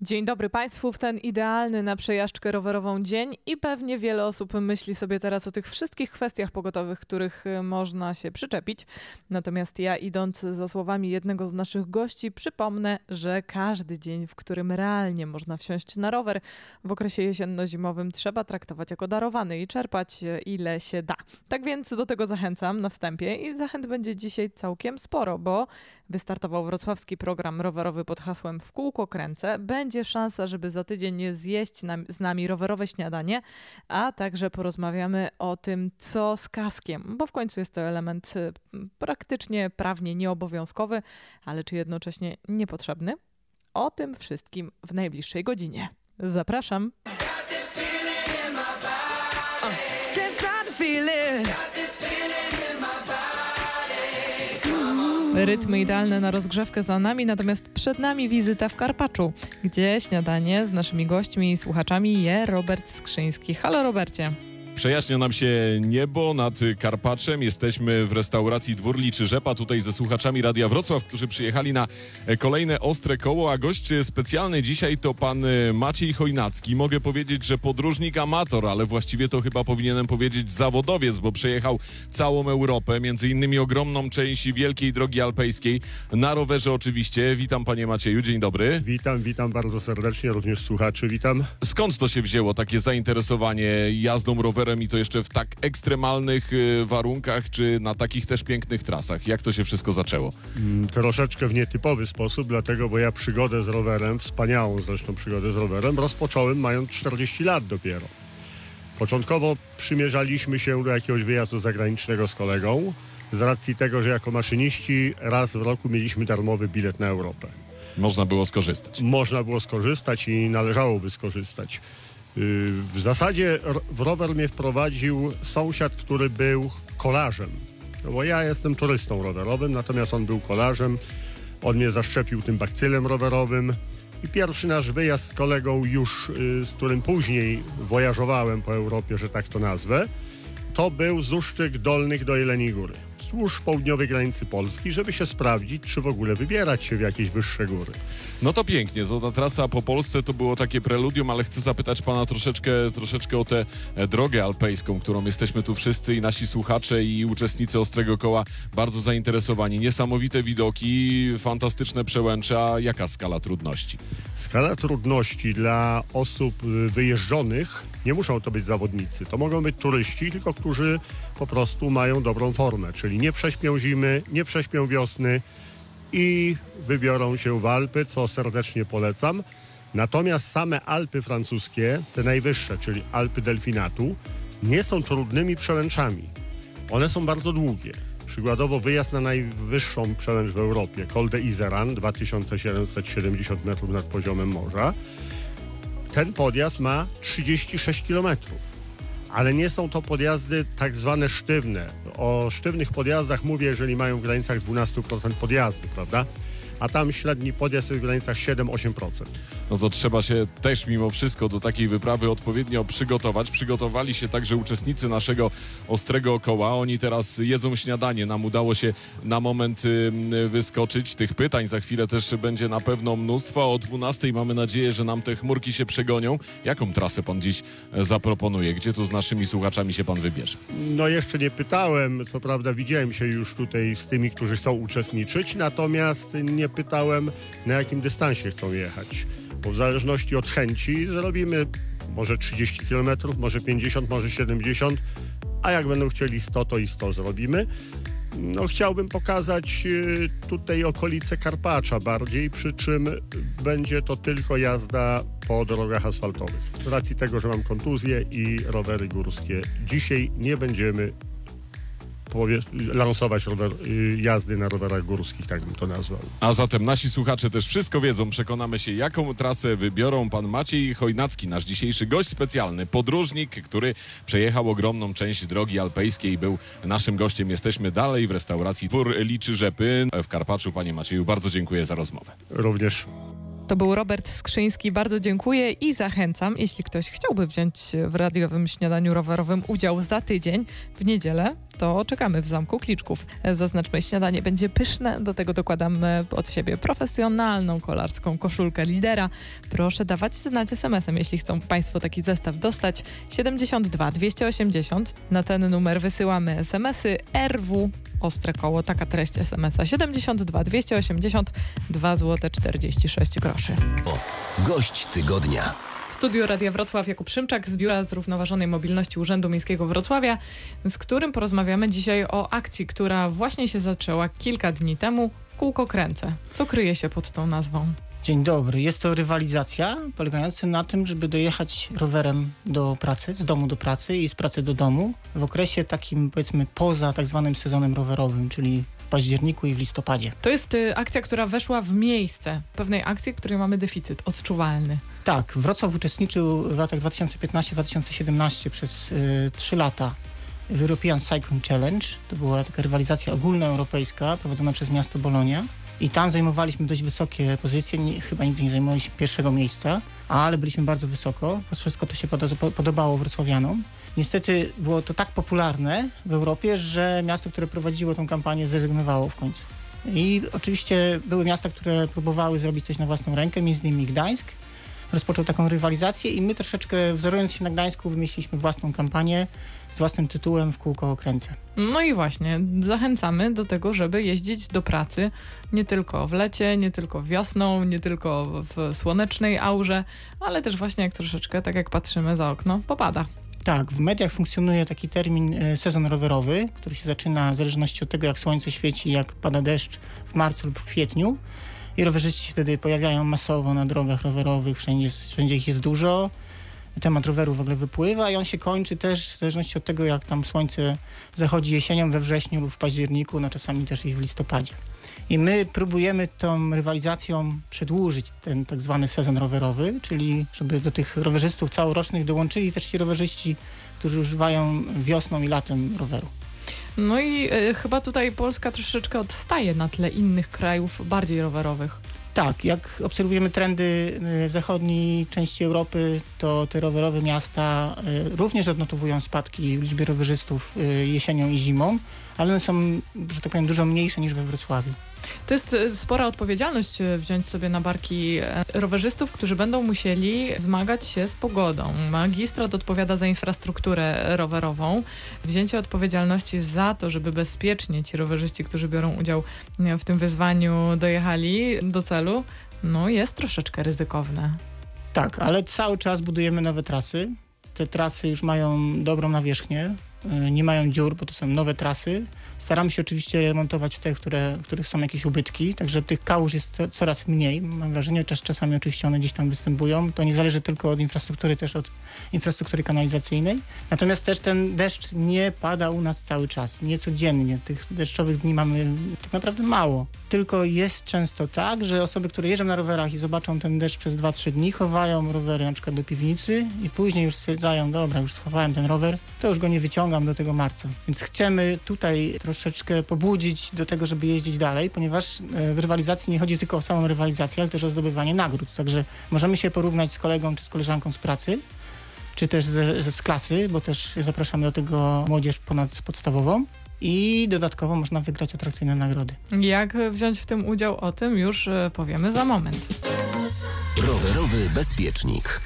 Dzień dobry Państwu w ten idealny na przejażdżkę rowerową dzień i pewnie wiele osób myśli sobie teraz o tych wszystkich kwestiach pogotowych, których y, można się przyczepić. Natomiast ja idąc za słowami jednego z naszych gości przypomnę, że każdy dzień, w którym realnie można wsiąść na rower w okresie jesienno-zimowym trzeba traktować jako darowany i czerpać y, ile się da. Tak więc do tego zachęcam na wstępie i zachęt będzie dzisiaj całkiem sporo, bo wystartował wrocławski program rowerowy pod hasłem W kółko kręcę. Będzie szansa, żeby za tydzień zjeść nam, z nami rowerowe śniadanie, a także porozmawiamy o tym, co z kaskiem, bo w końcu jest to element y, praktycznie prawnie nieobowiązkowy, ale czy jednocześnie niepotrzebny? O tym wszystkim w najbliższej godzinie. Zapraszam. Rytmy idealne na rozgrzewkę za nami, natomiast przed nami wizyta w Karpaczu, gdzie śniadanie z naszymi gośćmi i słuchaczami je Robert Skrzyński. Halo Robercie. Przejaśnia nam się niebo nad Karpaczem. Jesteśmy w restauracji Dwór Liczy Rzepa, tutaj ze słuchaczami Radia Wrocław, którzy przyjechali na kolejne ostre koło, a gość specjalny dzisiaj to pan Maciej Chojnacki. Mogę powiedzieć, że podróżnik amator, ale właściwie to chyba powinienem powiedzieć zawodowiec, bo przejechał całą Europę, między innymi ogromną część Wielkiej Drogi Alpejskiej, na rowerze oczywiście. Witam panie Macieju, dzień dobry. Witam, witam bardzo serdecznie, również słuchaczy, witam. Skąd to się wzięło, takie zainteresowanie jazdą rowerem? Rowerem i to jeszcze w tak ekstremalnych y, warunkach, czy na takich też pięknych trasach? Jak to się wszystko zaczęło? Mm, troszeczkę w nietypowy sposób, dlatego, bo ja przygodę z rowerem, wspaniałą zresztą przygodę z rowerem, rozpocząłem mając 40 lat dopiero. Początkowo przymierzaliśmy się do jakiegoś wyjazdu zagranicznego z kolegą, z racji tego, że jako maszyniści raz w roku mieliśmy darmowy bilet na Europę. Można było skorzystać. Można było skorzystać i należałoby skorzystać. Y, w zasadzie w rower mnie wprowadził sąsiad, który był kolarzem. No bo ja jestem turystą rowerowym, natomiast on był kolarzem. On mnie zaszczepił tym bakcylem rowerowym. I pierwszy nasz wyjazd z kolegą już, y, z którym później wojażowałem po Europie, że tak to nazwę, to był z Uszczyk Dolnych do Jeleniej Góry wzdłuż południowej granicy Polski, żeby się sprawdzić, czy w ogóle wybierać się w jakieś wyższe góry. No to pięknie, to ta trasa po Polsce to było takie preludium, ale chcę zapytać pana troszeczkę, troszeczkę o tę e, drogę alpejską, którą jesteśmy tu wszyscy i nasi słuchacze i uczestnicy Ostrego Koła bardzo zainteresowani. Niesamowite widoki, fantastyczne przełęcze, a jaka skala trudności? Skala trudności dla osób y, wyjeżdżonych nie muszą to być zawodnicy. To mogą być turyści, tylko którzy po prostu mają dobrą formę, czyli nie prześpią zimy, nie prześpią wiosny i wybiorą się w Alpy, co serdecznie polecam. Natomiast same Alpy francuskie, te najwyższe, czyli Alpy Delfinatu, nie są trudnymi przełęczami. One są bardzo długie. Przykładowo wyjazd na najwyższą przełęcz w Europie, Col de Izeran, 2770 metrów nad poziomem morza, ten podjazd ma 36 km. Ale nie są to podjazdy tak zwane sztywne. O sztywnych podjazdach mówię, jeżeli mają w granicach 12% podjazdu, prawda? A tam średni podjazd jest w granicach 7-8%. No to trzeba się też mimo wszystko do takiej wyprawy odpowiednio przygotować. Przygotowali się także uczestnicy naszego ostrego koła. Oni teraz jedzą śniadanie. Nam udało się na moment wyskoczyć. Tych pytań za chwilę też będzie na pewno mnóstwo. O 12 mamy nadzieję, że nam te chmurki się przegonią. Jaką trasę pan dziś e, zaproponuje? Gdzie tu z naszymi słuchaczami się pan wybierze? No jeszcze nie pytałem. Co prawda widziałem się już tutaj z tymi, którzy chcą uczestniczyć, natomiast nie pytałem, na jakim dystansie chcą jechać. Bo w zależności od chęci zrobimy może 30 km, może 50, może 70, a jak będą chcieli 100, to i 100 zrobimy. No, chciałbym pokazać y, tutaj okolice Karpacza bardziej, przy czym będzie to tylko jazda po drogach asfaltowych. Z racji tego, że mam kontuzję i rowery górskie. Dzisiaj nie będziemy lansować rower, y, jazdy na rowerach górskich, tak bym to nazwał. A zatem nasi słuchacze też wszystko wiedzą. Przekonamy się, jaką trasę wybiorą pan Maciej Chojnacki, nasz dzisiejszy gość specjalny, podróżnik, który przejechał ogromną część drogi alpejskiej i był naszym gościem. Jesteśmy dalej w restauracji Dwór Liczy Rzepy w Karpaczu. Panie Macieju, bardzo dziękuję za rozmowę. Również. To był Robert Skrzyński. Bardzo dziękuję i zachęcam, jeśli ktoś chciałby wziąć w radiowym śniadaniu rowerowym udział za tydzień w niedzielę, to czekamy w Zamku Kliczków. Zaznaczmy, śniadanie będzie pyszne, do tego dokładamy od siebie profesjonalną kolarską koszulkę lidera. Proszę dawać znać SMS-em, jeśli chcą Państwo taki zestaw dostać. 72 280. Na ten numer wysyłamy SMS-y RW Ostre Koło. Taka treść SMS-a 72 280 2 zł 46 groszy. O, gość tygodnia. Studiu Radia Wrocław Jakub Szymczak z Biura Zrównoważonej Mobilności Urzędu Miejskiego Wrocławia, z którym porozmawiamy dzisiaj o akcji, która właśnie się zaczęła kilka dni temu w kółko kręcę. Co kryje się pod tą nazwą? Dzień dobry. Jest to rywalizacja polegająca na tym, żeby dojechać rowerem do pracy, z domu do pracy i z pracy do domu w okresie takim powiedzmy poza tak zwanym sezonem rowerowym, czyli w październiku i w listopadzie. To jest y, akcja, która weszła w miejsce pewnej akcji, której mamy deficyt odczuwalny. Tak, Wrocław uczestniczył w latach 2015-2017 przez y, 3 lata w European Cycling Challenge. To była taka rywalizacja ogólnoeuropejska prowadzona przez miasto Bolonia. I tam zajmowaliśmy dość wysokie pozycje, nie, chyba nigdy nie zajmowaliśmy pierwszego miejsca, ale byliśmy bardzo wysoko. Wszystko to się podo- podobało wrocławianom. Niestety było to tak popularne w Europie, że miasto, które prowadziło tą kampanię zrezygnowało w końcu. I oczywiście były miasta, które próbowały zrobić coś na własną rękę, między innymi Gdańsk. Rozpoczął taką rywalizację i my troszeczkę wzorując się na Gdańsku wymyśliliśmy własną kampanię z własnym tytułem w kółko okręcę. No i właśnie, zachęcamy do tego, żeby jeździć do pracy nie tylko w lecie, nie tylko wiosną, nie tylko w słonecznej aurze, ale też właśnie jak troszeczkę, tak jak patrzymy za okno, popada. Tak, w mediach funkcjonuje taki termin e, sezon rowerowy, który się zaczyna w zależności od tego, jak słońce świeci, jak pada deszcz w marcu lub w kwietniu. I rowerzyści się wtedy pojawiają masowo na drogach rowerowych, wszędzie, wszędzie ich jest dużo. Temat roweru w ogóle wypływa i on się kończy też w zależności od tego, jak tam słońce zachodzi jesienią, we wrześniu lub w październiku, no czasami też i w listopadzie. I my próbujemy tą rywalizacją przedłużyć ten tak zwany sezon rowerowy, czyli żeby do tych rowerzystów całorocznych dołączyli też ci rowerzyści, którzy używają wiosną i latem roweru. No i y, chyba tutaj Polska troszeczkę odstaje na tle innych krajów bardziej rowerowych. Tak, jak obserwujemy trendy w zachodniej części Europy, to te rowerowe miasta y, również odnotowują spadki w liczbie rowerzystów jesienią i zimą, ale one są, że tak powiem, dużo mniejsze niż we Wrocławiu. To jest spora odpowiedzialność wziąć sobie na barki rowerzystów, którzy będą musieli zmagać się z pogodą. Magistrat odpowiada za infrastrukturę rowerową. Wzięcie odpowiedzialności za to, żeby bezpiecznie ci rowerzyści, którzy biorą udział w tym wyzwaniu, dojechali do celu, no jest troszeczkę ryzykowne. Tak, ale cały czas budujemy nowe trasy. Te trasy już mają dobrą nawierzchnię, nie mają dziur, bo to są nowe trasy. Staramy się oczywiście remontować te, które, w których są jakieś ubytki, także tych kałuż jest coraz mniej. Mam wrażenie, czas, czasami oczywiście one gdzieś tam występują. To nie zależy tylko od infrastruktury, też od infrastruktury kanalizacyjnej. Natomiast też ten deszcz nie pada u nas cały czas, nie codziennie. Tych deszczowych dni mamy tak naprawdę mało. Tylko jest często tak, że osoby, które jeżdżą na rowerach i zobaczą ten deszcz przez 2-3 dni, chowają rowery na przykład do piwnicy i później już stwierdzają, dobra, już schowałem ten rower, to już go nie wyciągam do tego marca. Więc chcemy tutaj troszeczkę pobudzić do tego, żeby jeździć dalej, ponieważ w rywalizacji nie chodzi tylko o samą rywalizację, ale też o zdobywanie nagród. Także możemy się porównać z kolegą czy z koleżanką z pracy, czy też z, z klasy, bo też zapraszamy do tego młodzież ponadpodstawową. I dodatkowo można wygrać atrakcyjne nagrody. Jak wziąć w tym udział, o tym już powiemy za moment. Rowerowy bezpiecznik.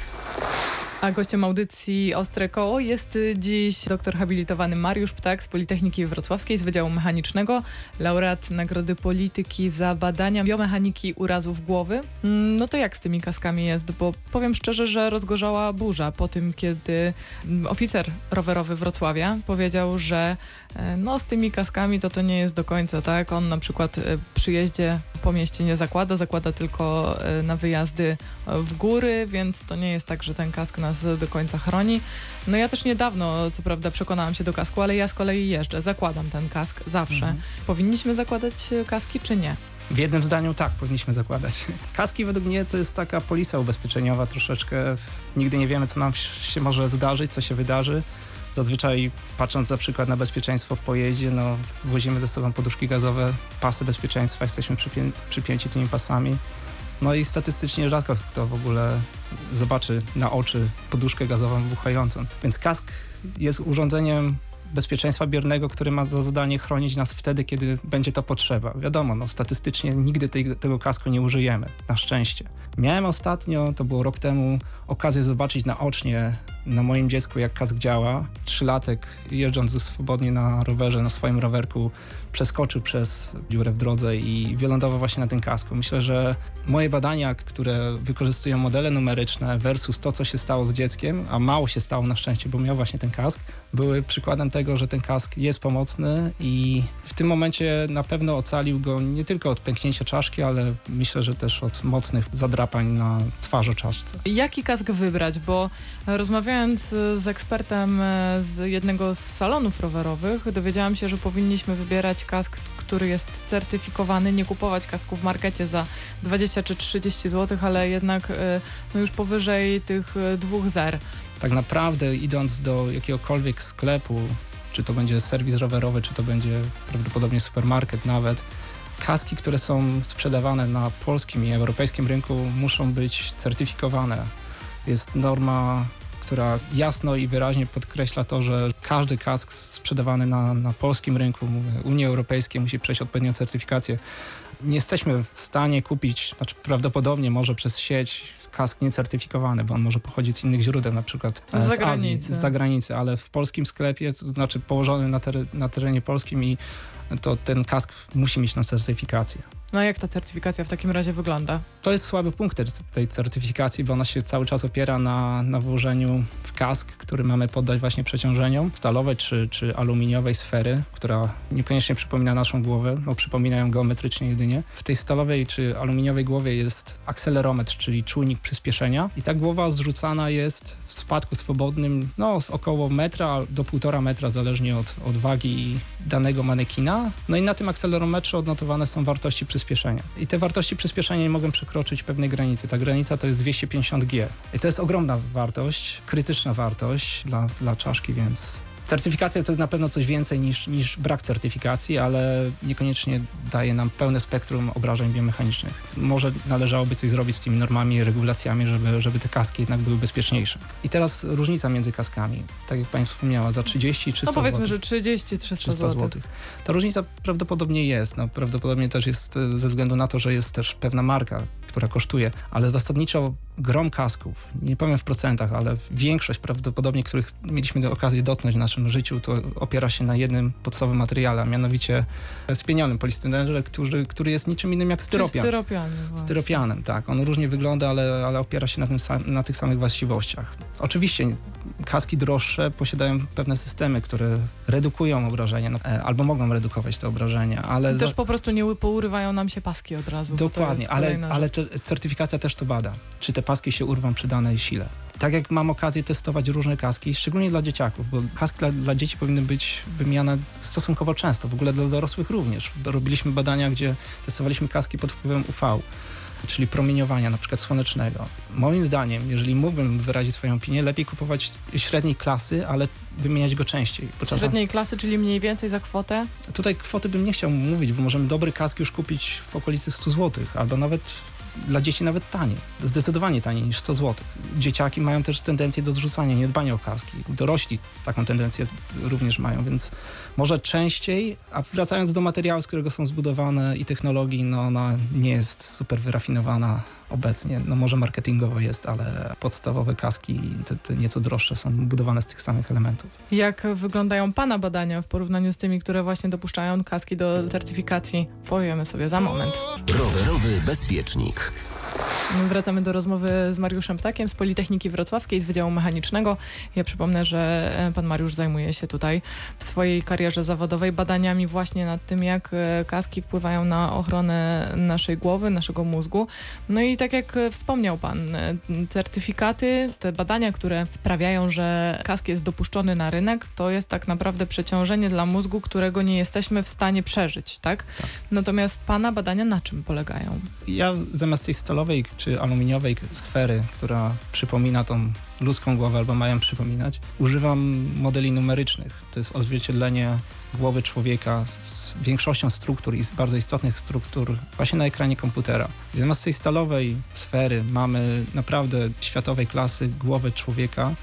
A gościem audycji Ostre Koło jest dziś doktor habilitowany Mariusz Ptak z Politechniki Wrocławskiej z Wydziału Mechanicznego, laureat Nagrody Polityki za badania biomechaniki urazów głowy. No to jak z tymi kaskami jest? Bo powiem szczerze, że rozgorzała burza po tym, kiedy oficer rowerowy Wrocławia powiedział, że no z tymi kaskami to to nie jest do końca, tak? On na przykład przy jeździe po mieście nie zakłada, zakłada tylko na wyjazdy w góry, więc to nie jest tak, że ten kask nas do końca chroni. No ja też niedawno, co prawda, przekonałam się do kasku, ale ja z kolei jeżdżę, zakładam ten kask zawsze. Mhm. Powinniśmy zakładać kaski, czy nie? W jednym zdaniu tak, powinniśmy zakładać. Kaski według mnie to jest taka polisa ubezpieczeniowa troszeczkę. Nigdy nie wiemy, co nam się może zdarzyć, co się wydarzy. Zazwyczaj patrząc na przykład na bezpieczeństwo w pojeździe, no wozimy ze sobą poduszki gazowe, pasy bezpieczeństwa, jesteśmy przypię przypięci tymi pasami. No i statystycznie rzadko kto w ogóle zobaczy na oczy poduszkę gazową wybuchającą. Więc kask jest urządzeniem bezpieczeństwa biernego, który ma za zadanie chronić nas wtedy, kiedy będzie to potrzeba. Wiadomo, no, statystycznie nigdy tej, tego kasku nie użyjemy, na szczęście. Miałem ostatnio, to było rok temu, okazję zobaczyć naocznie na moim dziecku, jak kask działa. Trzylatek jeżdżąc swobodnie na rowerze, na swoim rowerku, przeskoczył przez dziurę w drodze i wylądował właśnie na tym kasku. Myślę, że moje badania, które wykorzystują modele numeryczne versus to, co się stało z dzieckiem, a mało się stało na szczęście, bo miał właśnie ten kask, były przykładem tego, że ten kask jest pomocny i w tym momencie na pewno ocalił go nie tylko od pęknięcia czaszki, ale myślę, że też od mocnych zadrapań na twarzy czaszce. Jaki kask wybrać? Bo rozmawiając z ekspertem z jednego z salonów rowerowych, dowiedziałam się, że powinniśmy wybierać kask, który jest certyfikowany, nie kupować kasku w markecie za 20 czy 30 zł, ale jednak e, no już powyżej tych e, dwóch zer. Tak naprawdę idąc do jakiegokolwiek sklepu, czy to będzie serwis rowerowy, czy to będzie prawdopodobnie supermarket nawet, kaski, które są sprzedawane na polskim i europejskim rynku muszą być certyfikowane. Jest norma która jasno i wyraźnie podkreśla to, że każdy kask sprzedawany na, na polskim rynku Unii Europejskiej musi przejść odpowiednią certyfikację. Nie jesteśmy w stanie kupić, znaczy prawdopodobnie może przez sieć kask niecertyfikowany, bo on może pochodzić z innych źródeł, na przykład z, z zagranicy. Azji, z zagranicy, ale w polskim sklepie, to znaczy położonym na, ter na terenie polskim i to ten kask musi mieć tą certyfikację. No jak ta certyfikacja w takim razie wygląda? To jest słaby punkt tej certyfikacji, bo ona się cały czas opiera na, na włożeniu w kask, który mamy poddać właśnie przeciążeniom stalowej czy, czy aluminiowej sfery, która niekoniecznie przypomina naszą głowę, bo przypomina ją geometrycznie jedynie. W tej stalowej czy aluminiowej głowie jest akcelerometr, czyli czujnik przyspieszenia i ta głowa zrzucana jest w spadku swobodnym no, z około metra do półtora metra, zależnie od, od wagi danego manekina. No i na tym akcelerometrze odnotowane są wartości przyspieszenia. I te wartości przyspieszenia nie mogą przekroczyć pewnej granicy. Ta granica to jest 250 G. I to jest ogromna wartość, krytyczna wartość dla, dla czaszki, więc Certyfikacja to jest na pewno coś więcej niż, niż brak certyfikacji, ale niekoniecznie daje nam pełne spektrum obrażeń biomechanicznych. Może należałoby coś zrobić z tymi normami i regulacjami, żeby, żeby te kaski jednak były bezpieczniejsze. I teraz różnica między kaskami. Tak jak Pani wspomniała, za 30 i 300 No powiedzmy, zł. że 30, 300, 300 zł. Ta różnica prawdopodobnie jest. No, prawdopodobnie też jest e, ze względu na to, że jest też pewna marka, która kosztuje, ale zasadniczo grom kasków, nie powiem w procentach, ale większość prawdopodobnie, których mieliśmy okazję dotknąć w naszym życiu, to opiera się na jednym podstawowym materiale, a mianowicie spienionym polistyrenerze, który, który jest niczym innym jak styropian. Styropianem. Styropianem, tak. On różnie wygląda, ale, ale opiera się na, tym sam, na tych samych właściwościach. Oczywiście kaski droższe posiadają pewne systemy, które redukują obrażenia, no, e, albo mogą redukować te obrażenia, ale... Też za... po prostu nie pourywają nam się paski od razu. Dokładnie, ale, ale certyfikacja też to bada. Czy te paski się urwą przy danej sile. Tak jak mam okazję testować różne kaski, szczególnie dla dzieciaków, bo kaski dla, dla dzieci powinny być wymieniane stosunkowo często, w ogóle dla dorosłych również. Robiliśmy badania, gdzie testowaliśmy kaski pod wpływem UV czyli promieniowania na przykład słonecznego. Moim zdaniem, jeżeli mógłbym wyrazić swoją opinię, lepiej kupować średniej klasy, ale wymieniać go częściej. Średniej klasy, czyli mniej więcej za kwotę? Tutaj kwoty bym nie chciał mówić, bo możemy dobry kask już kupić w okolicy 100 zł, albo nawet dla dzieci nawet taniej, zdecydowanie taniej niż 100 zł. Dzieciaki mają też tendencję do zrzucania, niedbania o kaski. Dorośli taką tendencję również mają, więc może częściej, a wracając do materiału, z którego są zbudowane i technologii, no ona nie jest super wyrafinowana obecnie. No może marketingowo jest, ale podstawowe kaski, te, te nieco droższe, są budowane z tych samych elementów. Jak wyglądają Pana badania w porównaniu z tymi, które właśnie dopuszczają kaski do certyfikacji? Powiemy sobie za moment. Rowerowy bezpiecznik. Wracamy do rozmowy z Mariuszem Ptakiem z Politechniki Wrocławskiej z Wydziału Mechanicznego. Ja przypomnę, że e, pan Mariusz zajmuje się tutaj w swojej karierze zawodowej badaniami właśnie nad tym, jak e, kaski wpływają na ochronę naszej głowy, naszego mózgu. No i tak jak wspomniał pan, e, certyfikaty, te badania, które sprawiają, że kask jest dopuszczony na rynek, to jest tak naprawdę przeciążenie dla mózgu, którego nie jesteśmy w stanie przeżyć, tak? tak. Natomiast pana badania na czym polegają? Ja zamiast tej stalowej czy aluminiowej sfery, która przypomina tą ludzką głowę albo mają przypominać, używam modeli numerycznych. To jest odzwierciedlenie głowy człowieka z większością struktur i z bardzo istotnych struktur właśnie na ekranie komputera. I zamiast tej stalowej sfery mamy naprawdę światowej klasy głowę człowieka,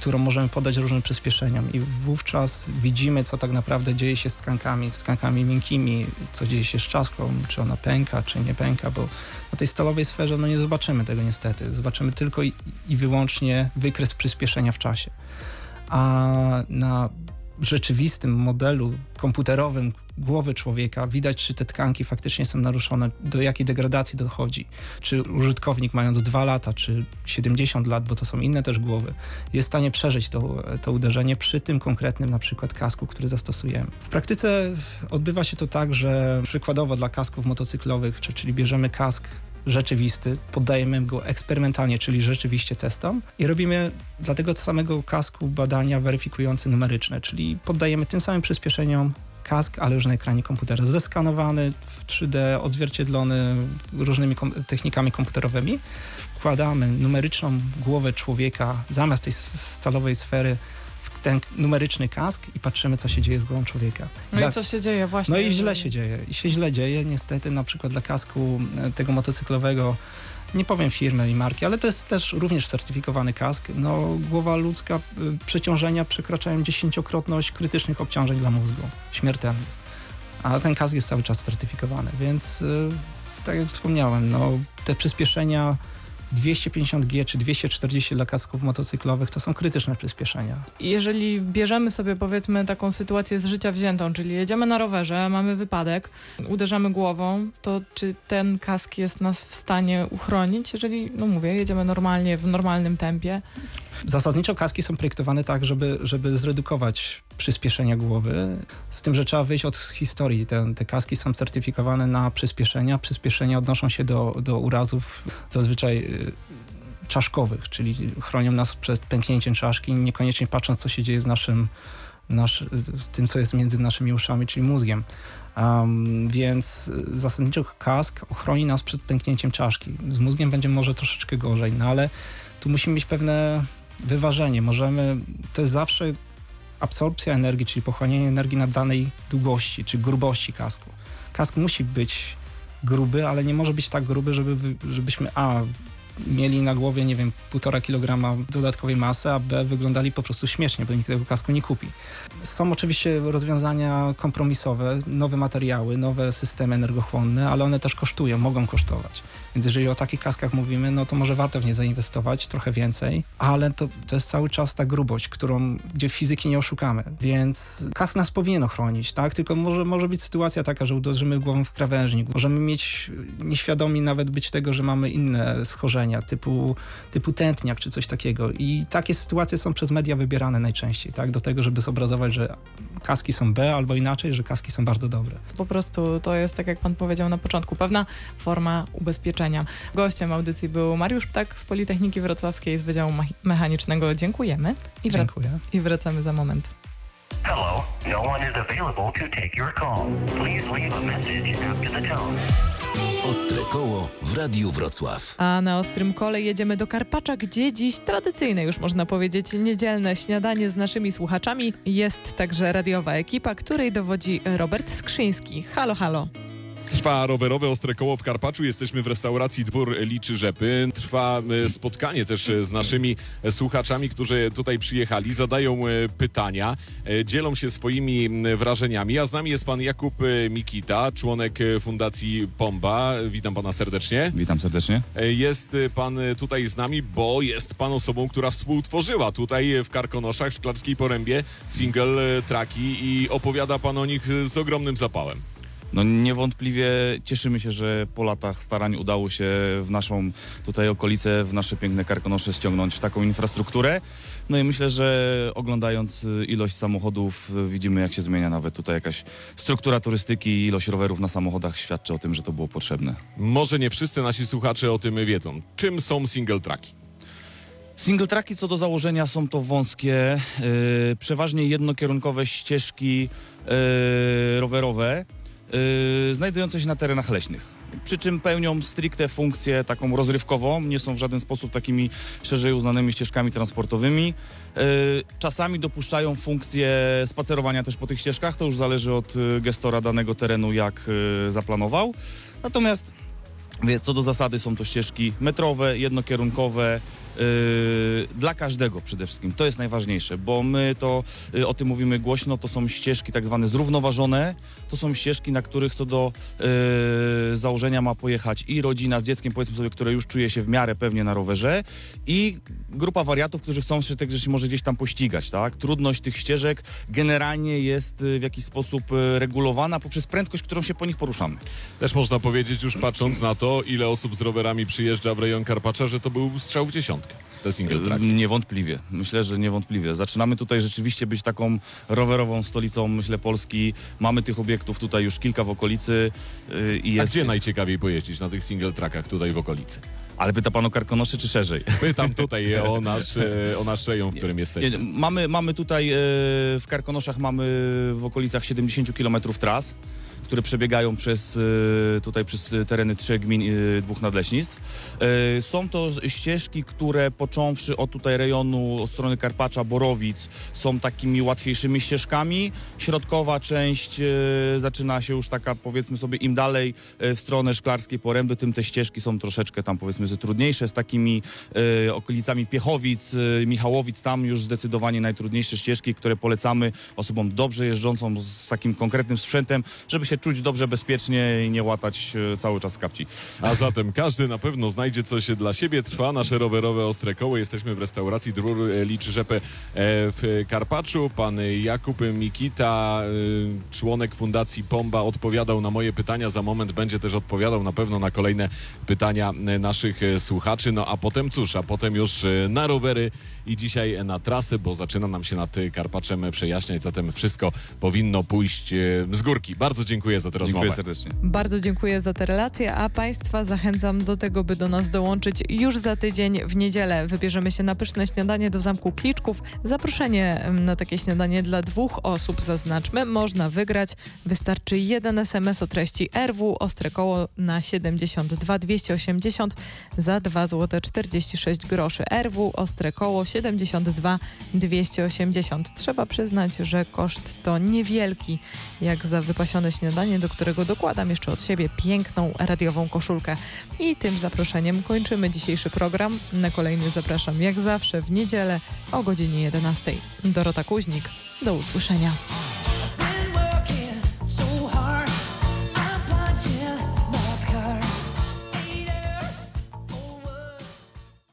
którą możemy podać różnym przyspieszeniom i wówczas widzimy, co tak naprawdę dzieje się z tkankami, z tkankami miękkimi, co dzieje się z czaszką, czy ona pęka, czy nie pęka, bo na tej stalowej sferze no nie zobaczymy tego niestety. Zobaczymy tylko i, i wyłącznie wykres przyspieszenia w czasie. A na rzeczywistym modelu komputerowym głowy człowieka widać, czy te tkanki faktycznie są naruszone, do jakiej degradacji dochodzi. Czy użytkownik mając 2 lata, czy 70 lat, bo to są inne też głowy, jest w stanie przeżyć to, to uderzenie przy tym konkretnym na przykład kasku, który zastosujemy. W praktyce odbywa się to tak, że przykładowo dla kasków motocyklowych, czyli bierzemy kask rzeczywisty, poddajemy go eksperymentalnie, czyli rzeczywiście testom i robimy dla tego samego kasku badania weryfikujące numeryczne, czyli poddajemy tym samym przyspieszeniom kask, ale już na ekranie komputera, zeskanowany w 3D, odzwierciedlony różnymi kom technikami komputerowymi. Wkładamy numeryczną głowę człowieka zamiast tej stalowej sfery ten numeryczny kask i patrzymy, co się dzieje z głową człowieka. No Dla... i co się dzieje właśnie? No i źle się dzieje. I się źle dzieje. Niestety na przykład dla kasku e, tego motocyklowego nie powiem firmy i marki, ale to jest też również certyfikowany kask. No, głowa ludzka, y, przeciążenia przekraczają dziesięciokrotność krytycznych obciążeń dla mózgu, śmiertelnych. A ten kask jest cały czas certyfikowany, więc y, tak jak wspomniałem, no, te przyspieszenia 250G czy 240 dla kasków motocyklowych to są krytyczne przyspieszenia. Jeżeli bierzemy sobie powiedzmy taką sytuację z życia wziętą, czyli jedziemy na rowerze, mamy wypadek, uderzamy głową, to czy ten kask jest nas w stanie uchronić, jeżeli, no mówię, jedziemy normalnie, w normalnym tempie? Zasadniczo kaski są projektowane tak, żeby, żeby zredukować przyspieszenia głowy, z tym, że trzeba wyjść od historii. Te, te kaski są certyfikowane na przyspieszenia. Przyspieszenia odnoszą się do, do urazów zazwyczaj y, czaszkowych, czyli chronią nas przed pęknięciem czaszki, niekoniecznie patrząc, co się dzieje z naszym, nasz, z tym, co jest między naszymi uszami, czyli mózgiem. Um, więc zasadniczo kask ochroni nas przed pęknięciem czaszki. Z mózgiem będzie może troszeczkę gorzej, no ale tu musimy mieć pewne wyważenie. Możemy, to jest zawsze absorpcja energii, czyli pochłanianie energii na danej długości, czy grubości kasku. Kask musi być gruby, ale nie może być tak gruby, żeby, żebyśmy a mieli na głowie, nie wiem, półtora kilograma dodatkowej masy, a B wyglądali po prostu śmiesznie, bo nikt tego kasku nie kupi. Są oczywiście rozwiązania kompromisowe, nowe materiały, nowe systemy energochłonne, ale one też kosztują, mogą kosztować. Więc jeżeli o takich kaskach mówimy, no to może warto w nie zainwestować trochę więcej, ale to, to jest cały czas ta grubość, którą, gdzie fizyki nie oszukamy. Więc kask nas powinien ochronić, tak? Tylko może, może być sytuacja taka, że uderzymy głową w krawężnik. Możemy mieć nieświadomi nawet być tego, że mamy inne schorzenia, typu, typu tętniak czy coś takiego. I takie sytuacje są przez media wybierane najczęściej, tak? Do tego, żeby zobrazować, że kaski są B albo inaczej, że kaski są bardzo dobre. Po prostu to jest, tak jak pan powiedział na początku, pewna forma ubezpieczenia Gościem audycji był Mariusz Ptak z Politechniki Wrocławskiej z Wydziału Mechanicznego. Dziękujemy i, wrac Dziękuję. i wracamy za moment. Hello, no one is available to take your call. Please leave a message after the tone. Ostre koło w Radiu Wrocław. A na Ostrym Kole jedziemy do Karpacza, gdzie dziś tradycyjne już można powiedzieć niedzielne śniadanie z naszymi słuchaczami. Jest także radiowa ekipa, której dowodzi Robert Skrzyński. Halo, halo. Trwa rowerowe Ostre Koło w Karpaczu. Jesteśmy w restauracji Dwór Liczy Rzepy. Trwa e, spotkanie też e, z naszymi e, słuchaczami, którzy tutaj przyjechali, zadają pytania, dzielą się swoimi wrażeniami. A z nami jest pan Jakub Mikita, członek Fundacji Pomba. Witam pana serdecznie. Witam serdecznie. Jest pan tutaj z nami, bo jest pan osobą, która współtworzyła tutaj w Karkonoszach, w Szklarskiej Porębie single traki i opowiada pan o nich z ogromnym zapałem. No niewątpliwie cieszymy się, że po latach starań udało się w naszą tutaj okolicę, w nasze piękne Karkonosze ściągnąć taką infrastrukturę. No i myślę, że oglądając ilość samochodów widzimy jak się zmienia nawet tutaj jakaś struktura turystyki i ilość rowerów na samochodach świadczy o tym, że to było potrzebne. Może nie wszyscy nasi słuchacze o tym wiedzą. Czym są single traki? Single traki co do założenia są to wąskie, yy, przeważnie jednokierunkowe ścieżki yy, rowerowe, Yy, znajdujące się na terenach leśnych. Przy czym pełnią stricte funkcję taką rozrywkową, nie są w żaden sposób takimi szerzej uznanymi ścieżkami transportowymi. Yy, czasami dopuszczają funkcję spacerowania też po tych ścieżkach, to już zależy od y, gestora danego terenu, jak y, zaplanował. Natomiast co do zasady są to ścieżki metrowe, jednokierunkowe, dla każdego przede wszystkim. To jest najważniejsze, bo my to yy, o tym mówimy głośno, to są ścieżki tak zwane zrównoważone, to są ścieżki, na których co do yy, założenia ma pojechać i rodzina z dzieckiem, powiedzmy sobie, które już czuje się w miarę pewnie na rowerze i grupa wariatów, którzy chcą się także się może gdzieś tam pościgać, tak? Trudność tych ścieżek generalnie jest yy, w jakiś sposób yy, regulowana poprzez prędkość, którą się po nich poruszamy. Też można powiedzieć, już patrząc na to, ile osób z rowerami przyjeżdża w rejon Karpacza, że to był strzał w dziesiątkę. Te single track. Niewątpliwie. Myślę, że niewątpliwie. Zaczynamy tutaj rzeczywiście być taką rowerową stolicą, myślę, Polski. Mamy tych obiektów tutaj już kilka w okolicy yy, i A jest... gdzie najciekawiej pojeździć na tych single trackach tutaj w okolicy? Ale pyta pan o Karkonosze czy szerzej? Pytam tutaj o nasz, e, o nasz rejon, w którym jesteśmy. Mamy, mamy tutaj e, w Karkonoszach mamy w okolicach 70 km tras, które przebiegają przez, e, tutaj przez tereny trzech gmin i dwóch nadleśnictw. E, Są to ścieżki, które począwszy od tutaj rejonu od strony Karpacza, Borowic są takimi łatwiejszymi ścieżkami. Środkowa część zaczyna się już taka powiedzmy sobie im dalej w stronę Szklarskiej Poręby, tym te ścieżki są troszeczkę tam powiedzmy trudniejsze z takimi okolicami Piechowic, Michałowic, tam już zdecydowanie najtrudniejsze ścieżki, które polecamy osobom dobrze jeżdżącą z takim konkretnym sprzętem, żeby się czuć dobrze, bezpiecznie i nie łatać e, cały czas kapci. A zatem każdy na pewno znajdzie coś dla siebie. Trwa nasze rowerowe ostre koło. Jesteśmy w restauracji Drur e, Liczy Rzepy e, w Karpaczu. Pan Jakub Mikita, członek Fundacji Pomba, odpowiadał na moje pytania. Za moment będzie też odpowiadał na pewno na kolejne pytania naszych słuchaczy. No a potem cóż, a potem już na rowery i dzisiaj na trasy, bo zaczyna nam się nad Karpaczem przejaśniać. Zatem wszystko powinno pójść e, z górki. Bardzo dziękuję za tę rozmowę. Dziękuję serdecznie. Bardzo dziękuję za te relacje, a Państwa zachęcam do tego, by do nas dołączyć już za tydzień w niedzielę. Wybierzemy się na pyszne śniadanie do Zamku Kliczków. Zaproszenie em, na takie śniadanie dla dwóch osób, zaznaczmy, można wygrać. Wystarczy jeden SMS o treści RW, ostre koło na 72 280 za 2 zł 46 groszy. RW, ostre koło 72 280. Trzeba przyznać, że koszt to niewielki, jak za wypasione śniadanie, do którego dokładam jeszcze od siebie piękną radiową koszulkę. I tym zaproszeniem kończymy dzisiejszy program. Na kolejny zapraszam jak zawsze w niedzielę o godzinie 11. Dorota Kuźnik. Do usłyszenia.